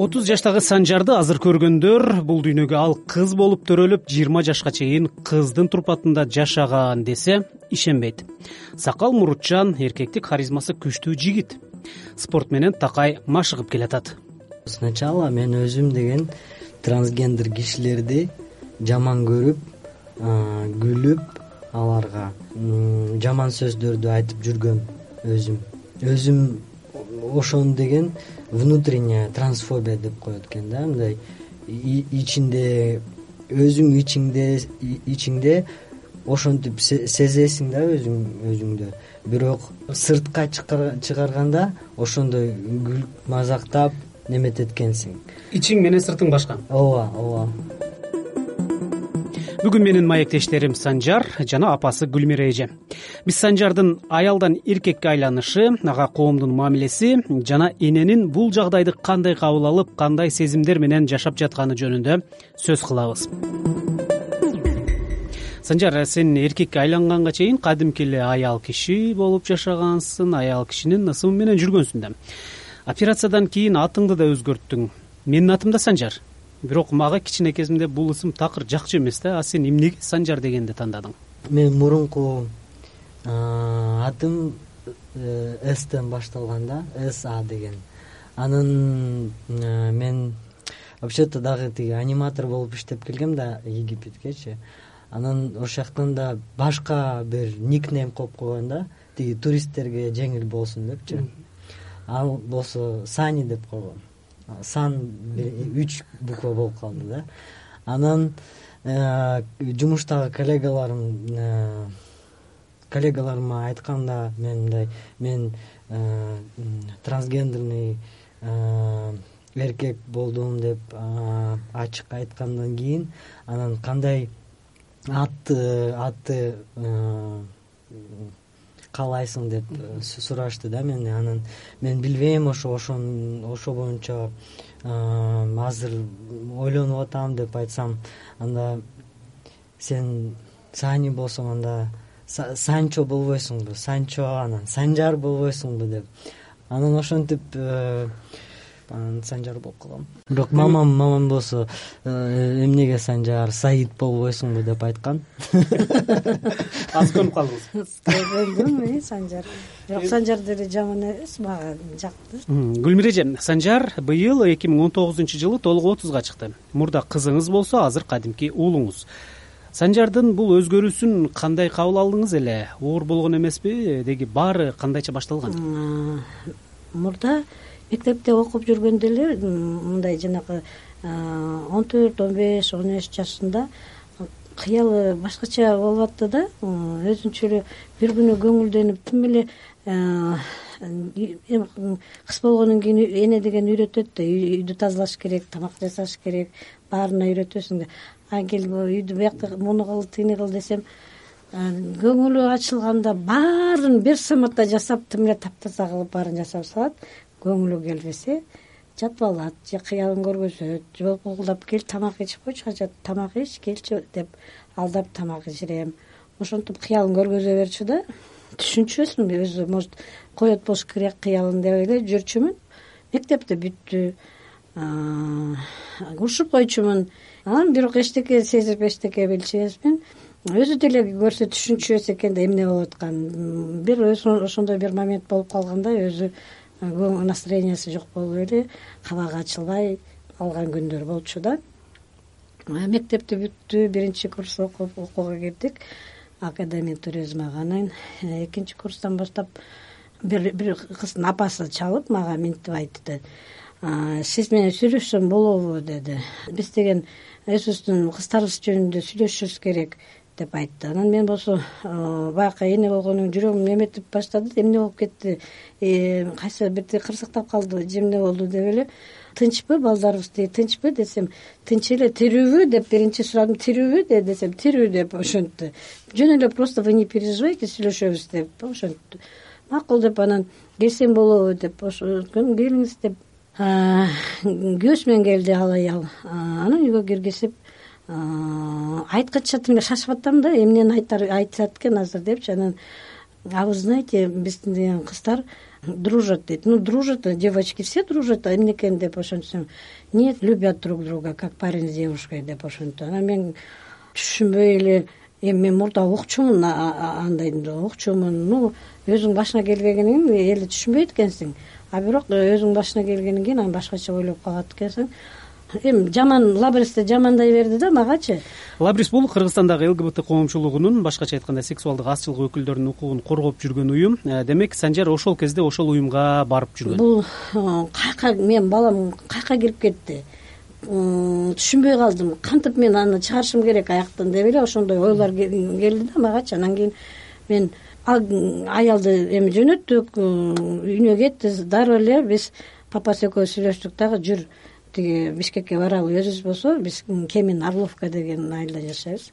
отуз жаштагы санжарды азыр көргөндөр бул дүйнөгө ал кыз болуп төрөлүп жыйырма жашка чейин кыздын турпатында жашаган десе ишенбейт. Сакал мурутчан эркектик харизмасы күчтүү жигит. Спорт менен такай машыгып келатат. Сначала мен өзүм деген трансгендер кишилерди жаман көрүп күлүп аларга жаман сөздөрдү айтып жүргөм өзүм. Өзүм ошону деген внутренняя трансфобия деп коет экен да. Мындай ичинде өзүң ичиңде ичиңде ошентип сезесиң да өзүң өзүңдү бирок сыртка чыгарганда ошондой күлүп мазактап неметет экенсиң ичиң менен сыртың башка. Ооба ооба бүгүн менин маектештерим санжар жана апасы гүлмира эже. Биз санжардын аялдан эркекке айланышы ага коомдун мамилеси жана эненин бул жагдайды кандай кабыл алып кандай сезимдер менен жашап жатканы жөнүндө сөз кылабыз. Санжар сен эркекке айланганга чейин кадимки эле аял киши болуп жашагансың аял кишинин ысымы менен жүргөнсүң да. Операциядан кийин атыңды да өзгөрттүң. Менин атым да санжар бирок мага кичине кезимде бул ысым такыр жакчу эмес да. А сен эмнеге санжар дегенди тандадың? Менин мурунку атым э, стен башталган да. Са деген. Анын э, мен вообще то дагы тиги аниматор болуп иштеп келгем да египеткечи. Анан ошол жактан да башка бир никнейм коюп койгон да. Тиги туристтерге жеңил болсун депчи. Ал болсо сани деп койгом сан үч буква болуп калды да. Анан э, жумуштагы коллегаларым э, коллегаларыма айтканда мен мындай мен э, трансгендерный эркек болдум деп ачык айткандан кийин анан кандай атты атты каалайсың деп э, сурашты да менден анан мен билбейм ошо ошону ошол боюнча азыр ойлонуп атам деп айтсам анда сен сани болсоң анда санчо болбойсуңбу санчо анан санжар болбойсуңбу деп. Анан ошентип э, анан санжар болуп калгам бирок мамам мамам болсо э, эмнеге санжар саид болбойсуңбу деп айткан? Азыр көнүп калдыңыз. Көндүм санжар. Бирок санжар деле жаман эмес мага жакты. Гүлмира эже санжар быйыл эки миң он тогузунчу жылы толук отузга чыкты. Мурда кызыңыз болсо азыр кадимки уулуңуз. Санжардын бул өзгөрүүсүн кандай кабыл алдыңыз эле? Оор болгон эмеспи? Деги баары кандайча башталган? Мурда мектепте окуп жүргөндө эле мындай жанагы он төрт он беш он үч жашында кыялы башкача болуп атты да өзүнчө эле бир күнү көңүлдөнүп тим эле эми кыз болгондон кийин эне деген үйрөтөт да үйдү тазалаш керек тамак жасаш керек баарына үйрөтөсүң да. Анткени үйдү биякта муну кыл тигини кыл десем көңүлү ачылганда баарын бир саматта жасап тим эле таптаза кылып баарын жасап салат көңүлү келбесе жатып алат же кыялын көргөзөт же болбо булкулдап кел тамак ичип койчу тамак ич келчи деп алдап тамак ичирем. Ошентип кыялын көргөзө берчү да түшүнчүбөзмүн өзү может коет болуш керек кыялын деп эле жүрчүмүн мектепти бүттү урушуп койчумун. Анан бирок эчтеке сезип эчтеке билчү эмесмин өзү деле көрсө түшүнчүбөс экен да эмне болуп атканын бир ошондой бир момент болуп калгандай өзү настроениясы жок болуп эле кабагы ачылбай калган күндөр болчу да. Мектепти бүттү биринчи курс окуп окууга кирдик. Академия туризмага анан э, экинчи курстан баштап бир кыздын апасы чалып мага минтип айтты. Сиз менен сүйлөшсөм болобу деди. Биз деген өзүбүздүн кыздарыбыз жөнүндө сүйлөшүшүбүз керек деп айтты. Анан мен болсо баягы эне кийин жүрөгүм эметип баштады эмне болуп кетти? Э, кайсы бирдей кырсыктап калдыбы же эмне болду деп эле. Тынчпы балдарыбыз тиги тынчпы десем тынч эле тирүүбү деп биринчи сурадым тирүүбү десем тирүү деп ошентти. Жөн эле просто вы не переживайте сүйлөшөбүз деп ошентти. Макул деп анан келсем болобу деп ошо келиңиз деп күйөөсү менен келди ал. Аял анан үйгө киргизип айткыча тим эле шашып атам да эмнени айтат экен азыр депчи анан а вы знаете биздин деген кыздар дружат дейт ну дружат девочки все дружат эмне экен деп ошентсем нет любят друг друга как парень с девушкой деп ошентти анан мен түшүнбөй эле эми мен мурда укчумун андайды укчумун. Ну өзүңн башыңа келбегенин кийин эли түшүнбөйт экенсиң. А бирок өзүңн башыңа келгенден кийин анан башкача ойлоп калат экенсиң эми жаман лабресте жамандай берди да магачы? Лабрис бул кыргызстандагы лгбт коомчулугунун башкача айтканда сексуалдык азчылык өкүлдөрүнүн укугун коргоп жүргөн уюм. Э, демек санжар ошол кезде ошол уюмга барып жүргөн. Бул э, каяка менин балам каяка кирип кетти? Түшүнбөй калдым. Кантип мен аны чыгарышым керек аяктан деп эле ошондой ойлор келди да магачы. Анан кийин мен аялды эми жөнөттүк үйүнө кетти. Дароо эле биз папасы экөөбүз сүйлөштүк дагы жүр тиги бишкекке баралы өзүбүз болсо биз кемин орловка деген айылда жашайбыз.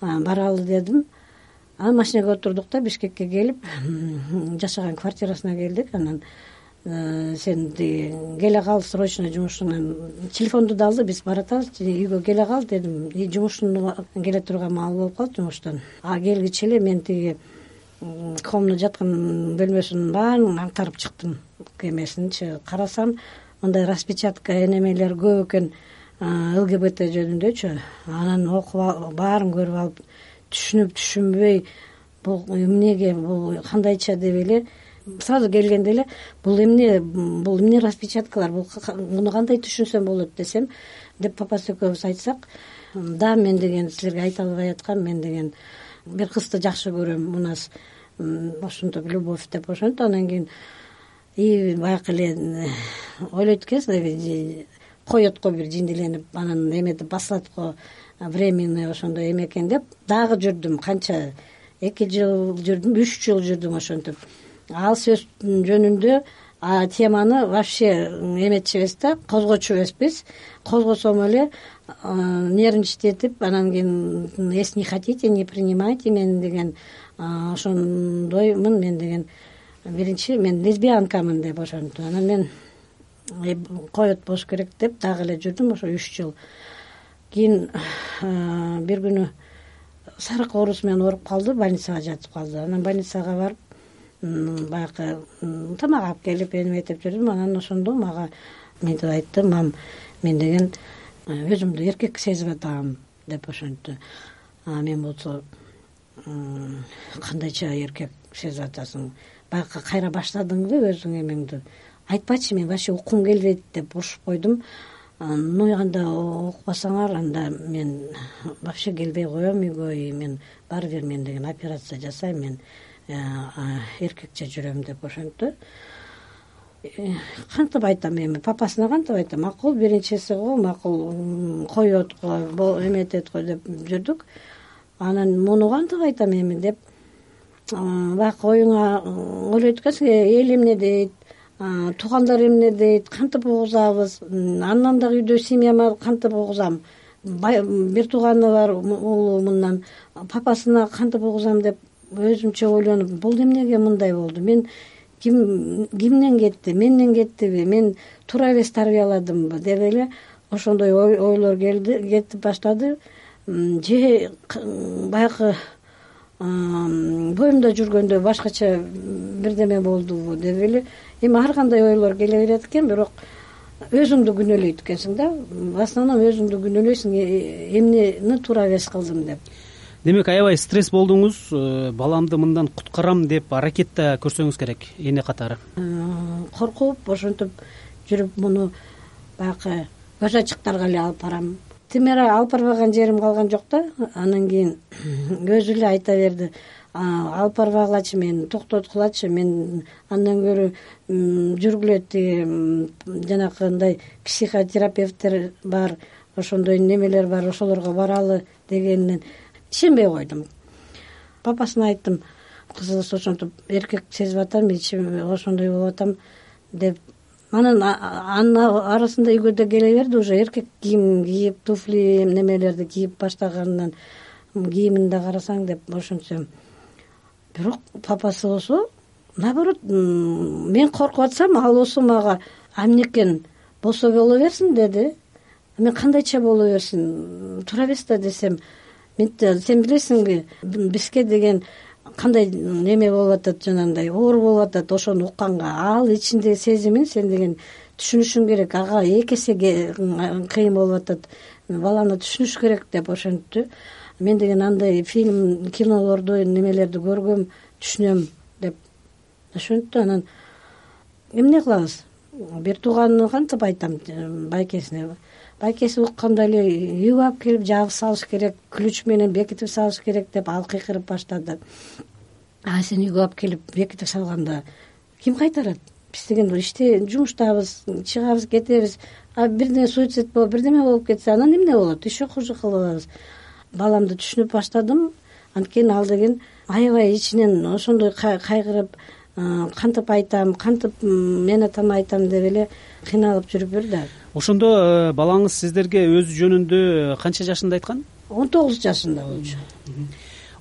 Баралы дедим. Анан машинеге отурдук да бишкекке келип жашаган квартирасына келдик. Анан э, сен тиги келе кал срочно жумушуңан телефонду да алды биз баратабыз үйгө келе кал дедим. Жумушун келе турган маал болуп калды жумуштан. А келгичи эле мен тиги комно жаткан бөлмөсүнүн баарын аңтарып чыктым. Эмесинчи карасам мындай распечатка энемелер көп экен. Лгбт жөнүндөчү. Анан окуп баарын көрүп алып түшүнүп түшүнбөй. Бул эмнеге бул кандайча деп эле сразу келгенде эле бул эмне бул эмне распечаткалар муну кандай түшүнсөм болот десем деп папасы экөөбүз айтсак да мен деген силерге айта албай аткам мен деген бир кызды жакшы көрөм у нас ушинтип любовь деп ошентип анан кийин баягы эле ойлойт экенсиң коет го бир жиндиленип анан эметип басылат го временный ошондой эме экен деп дагы жүрдүм канча эки жыл жүрдүм үч жыл жүрдүм ошентип. Ал сөз жөнүндө теманы вообще эметчүбүз да козгочу эмеспиз козгосом эле нервничать анан кийин если не хотите не принимайте мени деген ошондоймун мен деген биринчи мен лесбиянкамын деп ошентип анан мен «Э, коет болуш керек деп дагы эле жүрдүм ошо үч жыл. Кийин бир күнү сарык оорусу менен ооруп калды больницага жатып калды. Анан больницага барып баягы тамак алып келип эметип жүрдүм. Анан ошондо мага мынтип айтты мам мен деген «Э, өзүмдү эркек сезип атам деп ошентти. Мен болсо кандайча эркек сезип атасың баягы кайра баштадыңбы өзүң эмеңди? Айтпачы мен вообще уккум келбейт деп урушуп койдум. Ну анда укпасаңар анда мен вообще келбей коем үйгө и мен баары бир мен деген операция жасайм мен э, эркекче жүрөм деп ошентти кантип айтам эми папасына кантип айтам. Макул биринчиси го макул коет го эметет го деп жүрдүк. Анан муну кантип айтам эми деп баягы оюңа ойлойт экенсиң эл эмне дейт туугандар эмне дейт кантип угузабыз? Андан дагы үйдө семьяма кантип угузам? Бир тууганы бар уулу мындан. Папасына кантип угузам деп өзүмчө ойлонуп бул эмнеге мындай болду? Мен ким кимден кетти? Менден кеттиби мен туура эмес тарбияладымбы деп эле ошондой ойлор келди кетип баштады. Же баягы боюмда жүргөндө башкача бирдеме болдубу деп эле эми ар кандай ойлор келе берет экен бирок өзүңдү күнөөлөйт экенсиң да. В основном өзүңдү күнөөлөйсүң э, эмнени туура эмес кылдым деп. Демек аябай стресс болдуңуз э, баламды мындан куткарам деп аракет да көрсөңүз керек эне катары? Коркуп ошентип жүрүп муну баягы көз ачыктарга эле алып барам тимира алып барбаган жерим калган жок да. Анан кийин өзү эле айта берди. Алып барбагылачы мени токтоткулачы мен андан көрө жүргүлө тиги жанагындай психотерапевттер бар ошондой немелер бар ошолорго баралы дегенинен ишенбей койдум. Папасына айттым кызыбыз ошентип эркек сезип атам ичим ошондой болуп атам деп анан анын арасында үйгө келе берди уже эркек кийим кийип туфли немелерди кийип баштаганынан кийимин да карасаң деп ошентсем бирок папасы болсо наоборот мен коркуп атсам ал болсо мага а болсо боло берсин деди. Мен кандайча боло берсин? Туура эмес да десем сен билесиңби бизге деген кандай неме болуп атат жанагындай оор болуп атат ошону укканга. Ал ичиндеги сезимин сен деген түшүнүшүң керек. Ага эки эсе кыйын болуп атат. Баланы түшүнүш керек деп ошентиптү мен деген андай фильм кинолорду немелерди көргөм түшүнөм деп ошентти анан эмне кылабыз? Бир тууганына кантип айтам байкесине байкеси укканда эле үйгө алып келип жаап салыш керек ключ менен бекитип салыш керек деп ал кыйкырып баштады. А сен үйгө алып келип бекитип салганда ким кайтарат? Биз деген иште жумуштабыз чыгабыз кетебиз. А бирдене суицид болуп бирдеме болуп кетсе анан эмне болот? Еще хуже кылып алабыз баламды түшүнүп баштадым. Анткени ал деген аябай ичинен ошондой кайгырып кантип айтам кантип мен атама айтам деп эле кыйналып жүрүптүр да. Ошондо э, балаңыз сиздерге өзү жөнүндө канча жашында айткан? Он тогуз жашында болчу.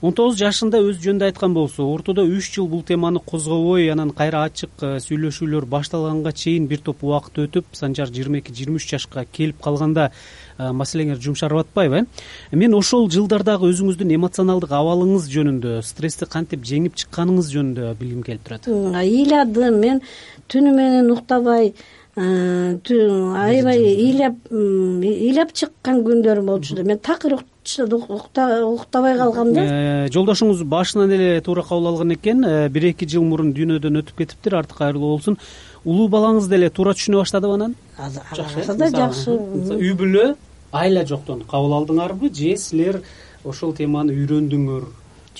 Он тогуз жашында өзү жөнүндө айткан болсо ортодо үч жыл бул теманы козгобой анан кайра ачык э, сүйлөшүүлөр башталганга чейин бир топ убакыт өтүп санжар жыйырма эки жыйырма үч жашка келип калганда э, маселеңер жумшарып атпайбы э. Мен ошол жылдардагы өзүңүздүн эмоционалдык абалыңыз жөнүндө стрессти кантип жеңип чыкканыңыз жөнүндө билгим келип турат? Ыйладым мен түнү менен уктабай аябай ыйлап ыйлап чыккан күндөрүм болчу да. Мен такыр уктабай калгам да. Э, жолдошуңуз башынан эле туура кабыл алган экен. Э, бир эки жыл мурун дүйнөдөн өтүп кетиптир арты кайрылуу болсун. Улуу балаңыз деле туура түшүнө баштадыбы анан жакшы да жакшы. Үй бүлө айла жоктон кабыл алдыңарбы же силер ошол теманы үйрөндүңөр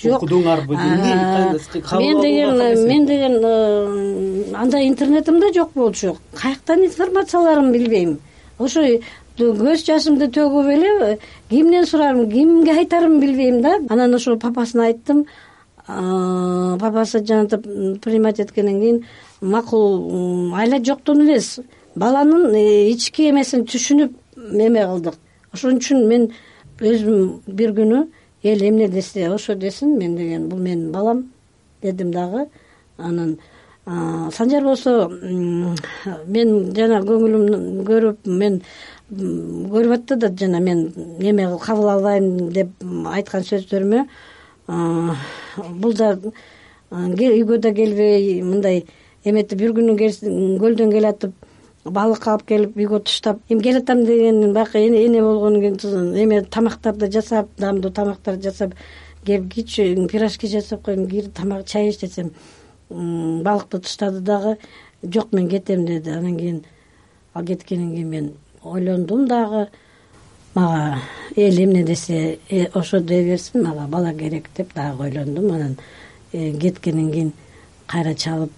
жок. окудуңарбы мен деген мен деген э, андай интернетим да жок болчу. Каяктан информацияларын билбейм. Ошо көз жашымды төгүп эле кимден сурарым кимге айтарымды билбейм да. Анан ошол папасына айттым. Папасы жанагынтип принимать эткенден кийин макул айла жоктон элес. Баланын э, ички эмесин түшүнүп эме кылдык ошон үчүн мен өзүм бир күнү эл эмне десе ошо десин мен деген бул менин балам дедим дагы. Анан санжар болсо мен жана көңүлүм көрүп мен көрүп атты да жана мен эме кабыл албайм деп айткан сөздөрүмө бул да үйгө да келбей мындай эметип бир күнү көлдөн келатып балык алып келип үйгө таштап эми келатам деген баягы эне болгондон кийин эме тамактарды жасап даамдуу тамактарды жасап келип кийчи пирожки жасап коеюн кир тамак чай ич десем балыкты таштады дагы жок мен кетем деди. Анан кийин ал кеткенден кийин мен ойлондум дагы мага эл эмне десе э, ошо дей берсин мага бала керек деп дагы ойлондум. Анан э, кеткенден кийин кайра чалып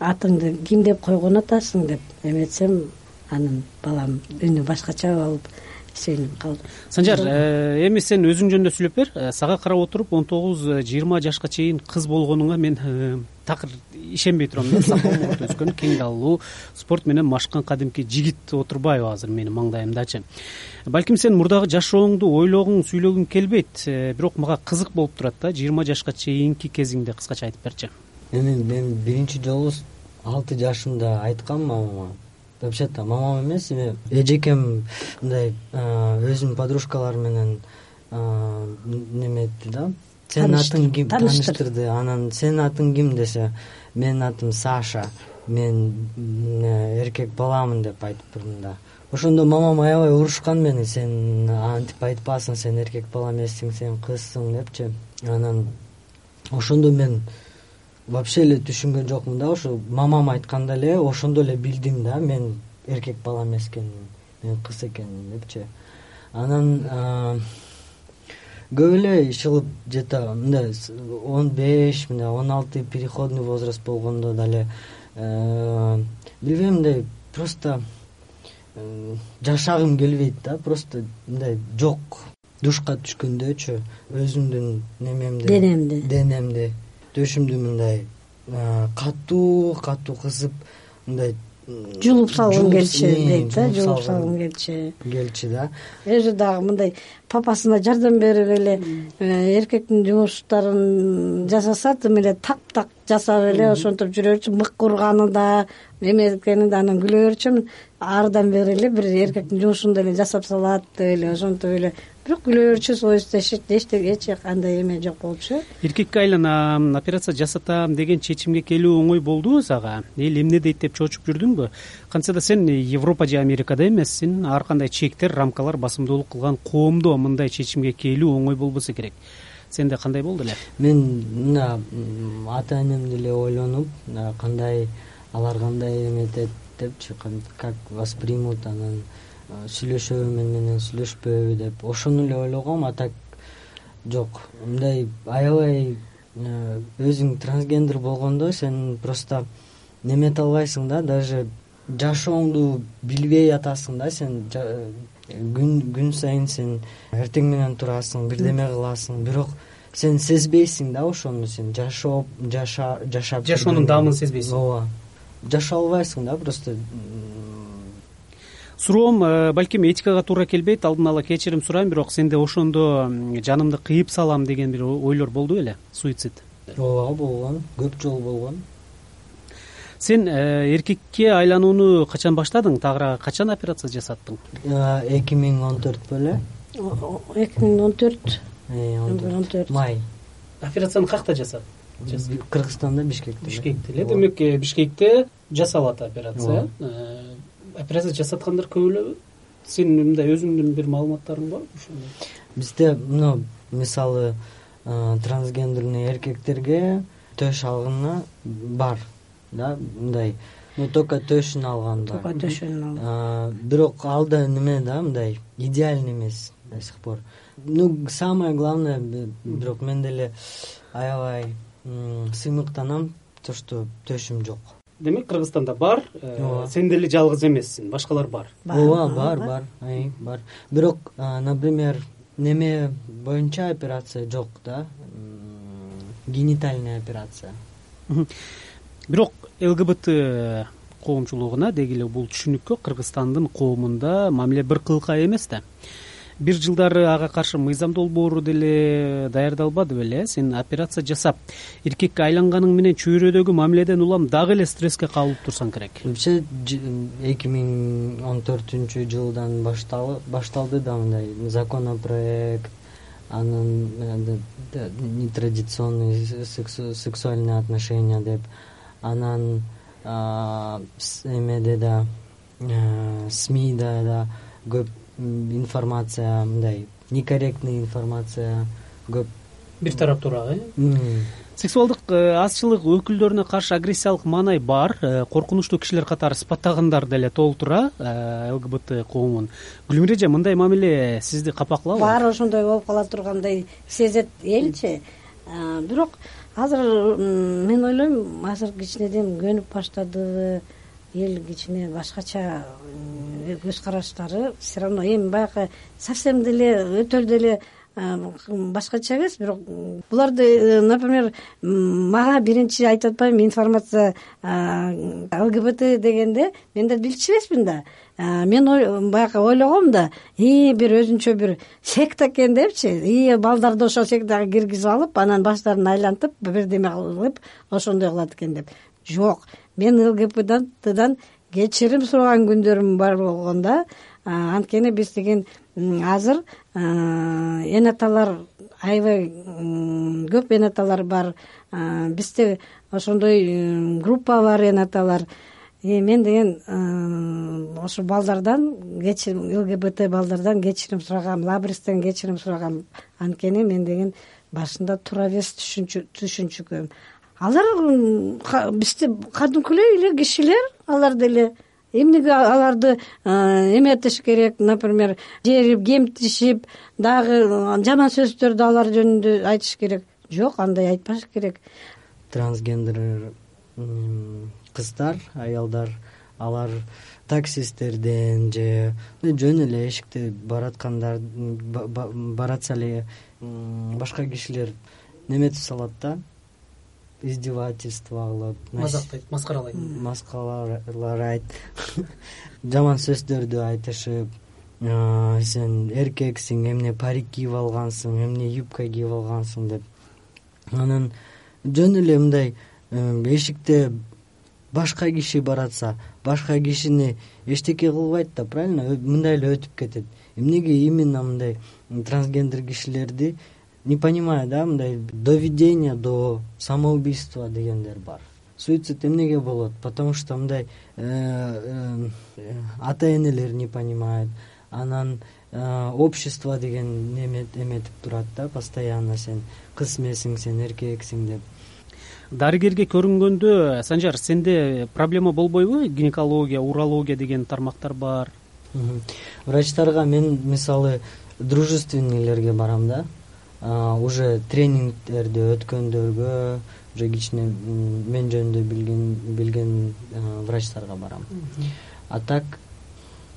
атыңды ким деп койгон атасың деп эметсем анан балам үнү башкача болуп сүйүнүп калдым санжар э, эми сен өзүң жөнүндө сүйлөп бер. Э, сага карап отуруп он тогуз э, жыйырма жашка чейин кыз болгонуңа мен такыр ишенбей турам. Да өскөн кең далалуу спорт менен машыккан кадимки жигит отурбайбы азыр менин маңдайымдачы. Балким сен мурдагы жашооңду ойлогуң сүйлөгүң келбейт. Бирок мага кызык болуп турат да жыйырма жашка чейинки кезиңди кыскача айтып берчи эми мен биринчи жолу алты жашымда айткам мамама. Вообще то мамам эмес эми эжекем мындай өзүнүн подружкалары менен неме этти да? Сенин атың ким? тааныштырды анан сенин атың ким десе менин атым саша. Мен эркек баламын деп айтып турдум да. Ошондо мамам аябай урушкан мени. Сен антип айтпассың сен эркек бала эмессиң сен кызсың депчи. Анан ошондо мен вообще эле түшүнгөн жокмун да ошо мамам айтканда эле ошондо эле билдим да мен эркек бала эмес экенин мен кыз экенин депчи. Анан көп эле иш кылып где мындай он беш мындай он алты переходный возраст болгондо дагы билбейм мындай просто жашагым келбейт да просто мындай жок. Душка түшкөндөчү өзүмдүн немемди денемди. денемди төшүмдү мындай катуу катуу кысып мындай жулуп салгым келчү дейт да жулуп салгым келчү. келчү да. Өзү дагы мындай папасына жардам берип эле э, эркектин жумуштарын жасаса тым эле так так жасап эле ошентип жүрө берчү мык урганы да эме экени да анан күлө берчүмүн арыдан бери эле бир эркектин жумушун деле жасап салат деп эле ошентип эле бирок күлө берчүбүз оюбуз эч кандай эме жок болчу. Эркекке айланам операция жасатам деген чечимге келүү оңой болдубу сага эл эмне дейт деп чочуп жүрдүңбү? Кантсе да сен европа же америкада эмессиң. Ар кандай чектер рамкалар басымдуулук кылган коомдо мындай чечимге келүү оңой болбосо керек. Сенде кандай болду эле? Мен мына ата энем деле ойлонуп кандай алар кандай эметет депчи как воспримут анан сүйлөшөбү мени менен сүйлөшпөбү деп. Ошону эле ойлогом а так жок. Мындай аябай өзүң трансгендер болгондо сен просто немете албайсың да даже жашооңду билбей атасың да. Сен күн сайын сен эртең менен турасың бирдеме кыласың. Бирок сен сезбейсиң да ошону сен жашоо жашап жашоонун даамын сезбейсиң. Ооба. Жашай албайсың да просто суроом э, балким этикага туура келбейт алдын ала кечирим сурайм бирок сенде ошондо жанымды кыйып салам деген бир ойлор болду беле суицид? Ооба болгон көп жолу болгон. Сен э, эркекке айланууну качан баштадың? Тагыраак качан операция жасаттың? Э, эки миң он төрт беле эки миң он төрт. Он төрт. Май. Операцияны каякта жасадың кыргызстанда бишкекте. Бишкекте эле демек бишкекте жасалат операция операция жасаткандар көп элеби сенин мындай өзүңдүн бир маалыматтарың барбы бизде мына мисалы трансгендерный эркектерге төш алганы бар да мындай. Ну только төшүн алганда только төшүн бирок ал да неме да мындай идеальный эмес до сих пор. Ну самое главное бирок мен деле аябай сыймыктанам то что төшүм жок демек кыргызстанда бар э, ооба. сен деле жалгыз эмессиң башкалар бар. Ооба бар бар бар. Бирок например неме боюнча операция жок да? Генитальный операция. Бирок лгбт коомчулугуна деги эле бул түшүнүккө кыргызстандын коомунда мамиле бир кылка эмес да бир жылдары ага каршы мыйзам долбоору деле даярдалбады беле сен операция жасап эркекке айланганың менен чөйрөдөгү мамиледен улам дагы эле стресске кабылып турсаң керек. Вообще эки миң он төртүнчү жылдан башталды да мындай законопроект анан нетрадиционный сексуальный отношения деп анан эмеде да смида да көп информация мындай некорректный информация көп. Бир тараптуураак э? Сексуалдык э, азчылык өкүлдөрүнө каршы агрессиялык маанай бар. Э, коркунучтуу кишилер катары сыпаттагандар деле толтура э, лгбт коомун. Гүлмира эже мындай мамиле сизди капакылабы баары ошондой болуп кала тургандай сезет элчи. Бирок азыр мен ойлойм азыр кичинеден көнүп баштады эл кичине башкача көз караштары все равно эми баягы совсем деле өтө деле башкача эмес бирок буларды э, например мага биринчи айтып атпаймынбы информация лгбт дегенде мен да билчү эмесмин да. Мен баягы ойлогом да и бир өзүнчө бир секта экен депчи и балдарды ошол сектага киргизип алып анан баштарын айлантып бирдеме кылып ошондой кылат экен деп. Жок мен лгбтдан кечирим сураган күндөрүм бар болгон да анткени биз деген азыр эн аталар аябай көп эн аталар бар. Бизде ошондой группа бар эн аталар. Мен деген ошо балдардан лгбт балдардан кечирим сурагам лабристен кечирим сурагам. Анткени мен деген башында туура эмес түшүнчүкөм алар бизде кадимкүдөй эле кишилер. Алар деле эмнеге аларды эметиш керек. Например жерип кемтишип дагы жаман сөздөрдү алар жөнүндө айтыш керек. Жок андай айтпаш керек. Трансгендер кыздар аялдар алар таксисттерден же жөн эле эшикте бараткандар баратса эле башка кишилер неметип салат да издевательство кылып мазактайт маскаралайт. Маскаралайт жаман сөздөрдү айтышып сен эркексиң эмне парик кийип алгансың эмне юбка кийип алгансың деп. Анан жөн эле мындай эшикте башка киши баратса башка кишини эчтеке кылбайт да правильно? Мындай эле өтүп кетет. Эмнеге именно мындай трансгендер кишилерди не понимаю да мындай доведение до самоубийства дегендер бар. Суицид эмнеге болот? Потому что мындай э, э, ата энелер не понимают. Анан э, общество деген эметип турат да постоянно сен кыз эмесиң сен эркексиң деп. Дарыгерге көрүнгөндө санжар сенде проблема болбойбу? Гинекология урология деген тармактар бар. Врачтарга мен мисалы дружественныйлерге барам да уже тренингдерди өткөндөргө уже кичине мен жөнүндө билген билген врачтарга барам. А так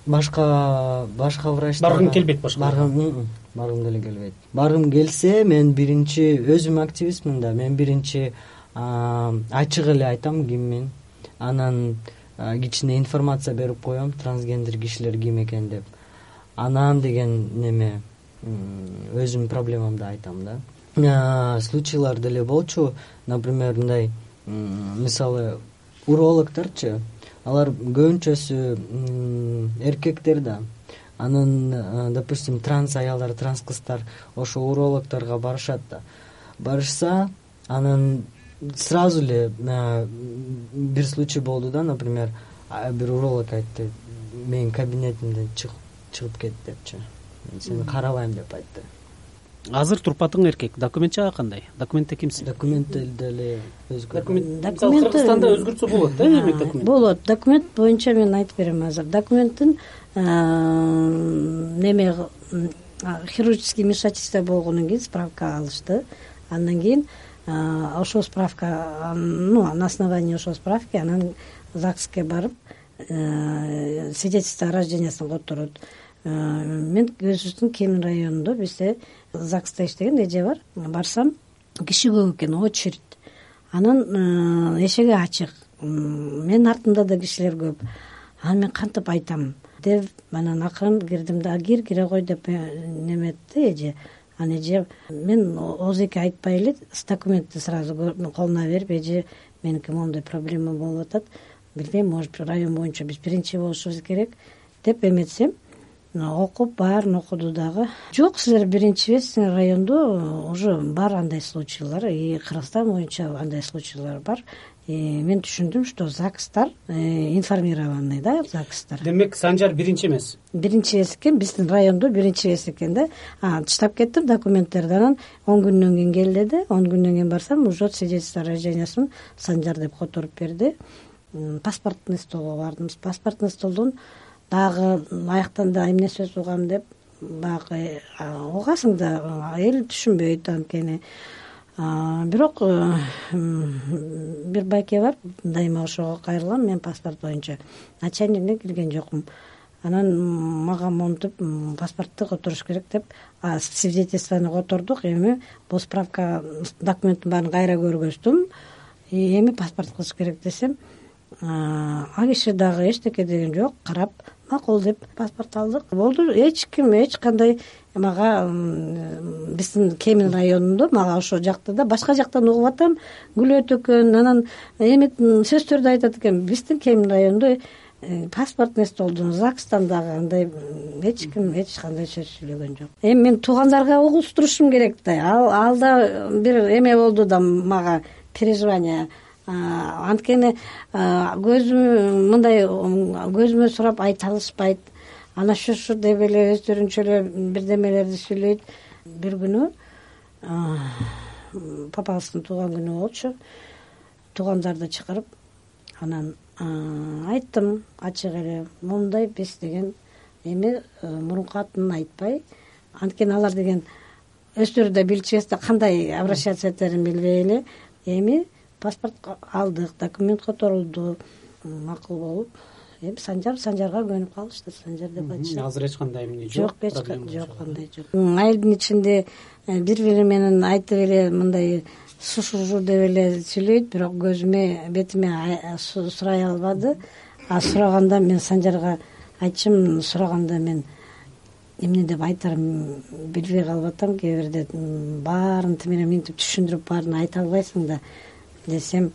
башка башка врач баргың келбейт башка баргым деле келбейт. Баргым келсе мен биринчи өзүм активистмин да мен биринчи ачык эле айтам ким мен анан кичине информация берип коем трансгендер кишилер ким экен деп. Анан деген неме өзүмдүн проблемамды айтам да. Случайлар деле болчу например мындай мисалы урологторчу алар көбүнчөсү эркектер да. Анан допустим транс аялдар транс кыздар ошо урологторго барышат да. Барышса анан сразу эле бир случай болду да например бир уролог айтты менин кабинетимден чыгып кет депчи сени карабайм деп айтты. Азыр турпатың эркек документ жагы кандай? Документте кимсиң? Документ деле өзгөртмисалы кыргызстанда өзгөртсө болот да демек документ? Болот. Документ боюнча мен айтып берем азыр. Документтин неме хирургический вмешательство болгондон кийин справка алышты. Андан кийин ошол справка ну на основании ошол справки анан загске барып э, свидетельство о рождениясын которот мен өзүбүздүн кемин районунда бизде загста иштеген эже бар. Барсам киши көп экен очередь. Анан э, эшиги ачык. Менин артымда да кишилер көп. Анан мен кантип айтам? Деп анан акырын кирдим да кир кире кой деп неметти эже. Анан эже мен ооз эки айтпай эле с документти сразу колуна берип эже меники моундай проблема болуп атат. Билбейм может район боюнча биз биринчи болушубуз керек деп эметсем окуп баарын окуду дагы. Жок силер биринчибиз райондо уже бар андай случайлар. И кыргызстан боюнча андай случайлар бар. Мен түшүндүм что загстар э, информированный да загстар. Демек санжар биринчи эмес? Биринчи эмес экен биздин райондо биринчи эмес экен да. Таштап кеттим документтерди анан он күндөн кийин кел деди он күндөн кийин барсам уже свидетельство о рождениясын санжар деп которуп берди. Паспортный столго бардым паспортный столдон дагы аяктан да эмне сөз угам деп баягы угасың да эл түшүнбөйт анткени бирок э, бир байке бар дайыма ошого кайрылам мен паспорт боюнча. Начальникине кирген жокмун. Анан мага монтип паспортду которуш керек деп свидетельствону котордук эми бул справка документтин баарын кайра көргөздүм эми паспорт кылыш керек десем ал киши дагы эчтеке деген жок карап макул деп паспорт алдык. Болду эч ким эч кандай мага биздин кемин районунда мага ошол жакта да башка жактан угуп атам күлөт экен анан эме сөздөрдү айтат экен биздин кемин районунда э, паспортный столдон загстан дагы андай эч ким эч кандай сөз сүйлөгөн жок эми мен туугандарга угуштурушум керек да ал да бир эме болду да мага переживание анткени көзүм мындай көзүмө сурап айта алышпайт анан шушу деп эле өздөрүнчө эле бирдемелерди сүйлөйт. Бир күнү папабыздын туулган күнү болчу. Туугандарды чакырып анан айттым ачык эле моундай биз деген эми мурунку атын айтпай анткени алар деген өздөрү да билчү эмес да кандай обращаться этерин билбей эле эми паспорт алдык документ которулду макул болуп эми санжар санжарга көнүп калышты санжар деп айтышат азыр эч кандай эмне жок жок андай жок айылдын ичинде э, бири бири менен айтып эле мындай сушужу деп эле сүйлөйт бирок көзүмө бетиме сурай албады. А сураганда мен санжарга айтчумун сураганда мен эмне деп айтаарымды билбей калып атам кээ бирде баарын тиме минтип түшүндүрүп баарын айта албайсың да десем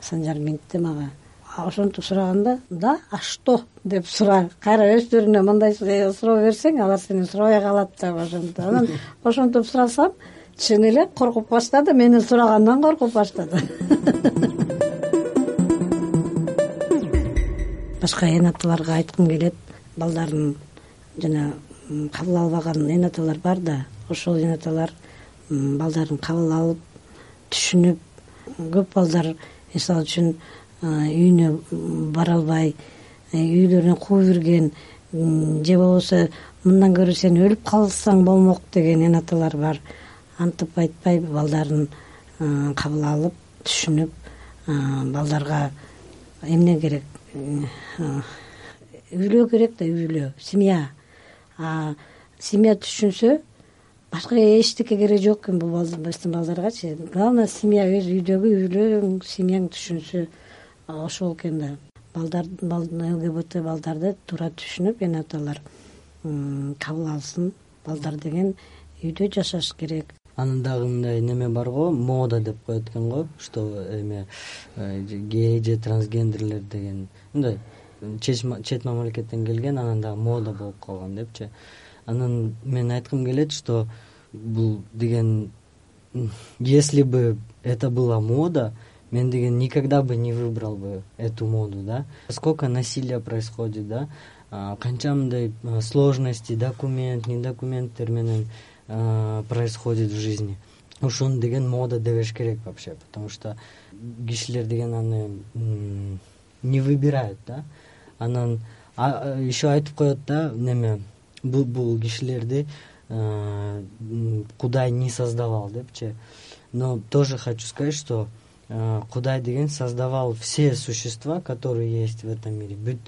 санжар мынтти мага ошентип сураганда да а что? деп сура кайра өздөрүнө мындай суроо берсең алар сенен сурабай калат деп ошентип анан ошентип сурасам чын эле коркуп баштады менин сурагандан коркуп баштады. Башка эн аталарга айткым келет балдарын жана кабыл албаган эн аталар бар да ошол эн аталар балдарын кабыл алып түшүнүп көп балдар мисалы үчүн үйүнө бара албай э, үйлөрүнө кууп жүрген же болбосо мындан көрө сен өлүп калсаң болмок деген эн аталар бар. Антип айтпай балдарын кабыл алып түшүнүп балдарга эмне керек? Үйлөө керек да үйлөө семья. Семья түшүнсө башка эчтеке кереги жок экен бул биздин балдаргачы главное семья өз үйдөгү үйлөөң семьяң түшүнсө ошол экен да. Балдар лгбт балдарды туура түшүнүп эн аталар кабыл алсын. Балдар деген үйдө жашаш керек. Анан дагы мындай неме бар го? Мода деп коет экен го что эме э, гей же трансгендерлер деген мындай чет мамлекеттен келген анан дагы мода болуп калган депчи анан мен айткым келет что бул деген если бы это была мода мен деген никогда бы не выбрал бы эту моду да. Сколько насилия происходит да. Канча мындай сложности документ не документтер менен происходит в жизни. Ошону деген мода дебеш керек вообще потому что кишилер деген аны не выбирают да. Анан еще айтып коет да неме бул кишилерди кудай не создавал депчи. Но тоже хочу сказать что кудай деген создавал все существа которые есть в этом мире. Бүт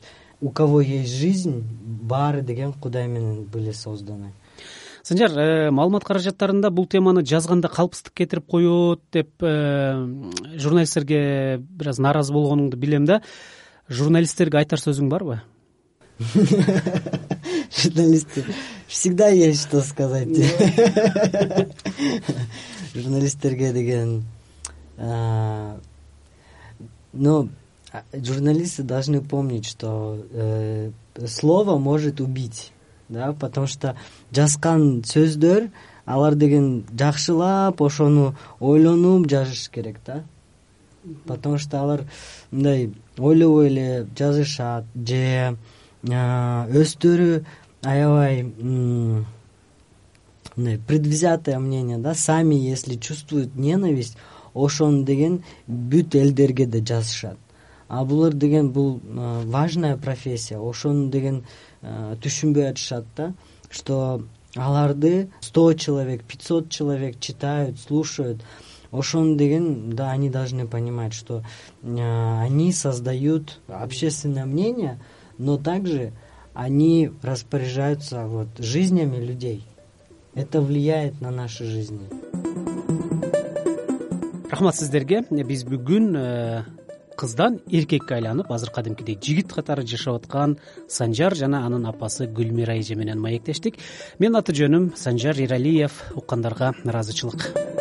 у кого есть жизнь баары деген кудай менен были созданы. Санжар э, маалымат каражаттарында бул теманы жазганда калпсыздык кетирип коет деп э, журналисттерге бир аз нааразы болгонуңду билем да. Журналисттерге айтар сөзүң барбы журналисты всегда есть что сказать. Журналисттерге деген но журналисты должны помнить что э, слово может убить да потому что жазган сөздөр алар деген жакшылап ошону ойлонуп жазыш керек да. Потому что алар мындай ойлобой эле жазышат же өздөрү аябай мындай предвзятое мнение да? Сами если чувствуют ненависть ошону деген бүт элдерге да жазышат. А булар деген бул важная профессия ошону деген түшүнбөй атышат да что аларды сто человек пятьсот человек читают слушают. Ошону деген да они должны понимать что они создают общественное мнение но также они распоряжаются вот жизнями людей. Это влияет на наши жизни. Рахмат сиздерге. Биз бүгүн э, кыздан эркекке айланып азыр кадимкидей жигит катары жашап аткан санжар жана анын апасы гүлмира эже менен маектештик. Менин аты жөнүм санжар эралиев уккандарга ыраазычылык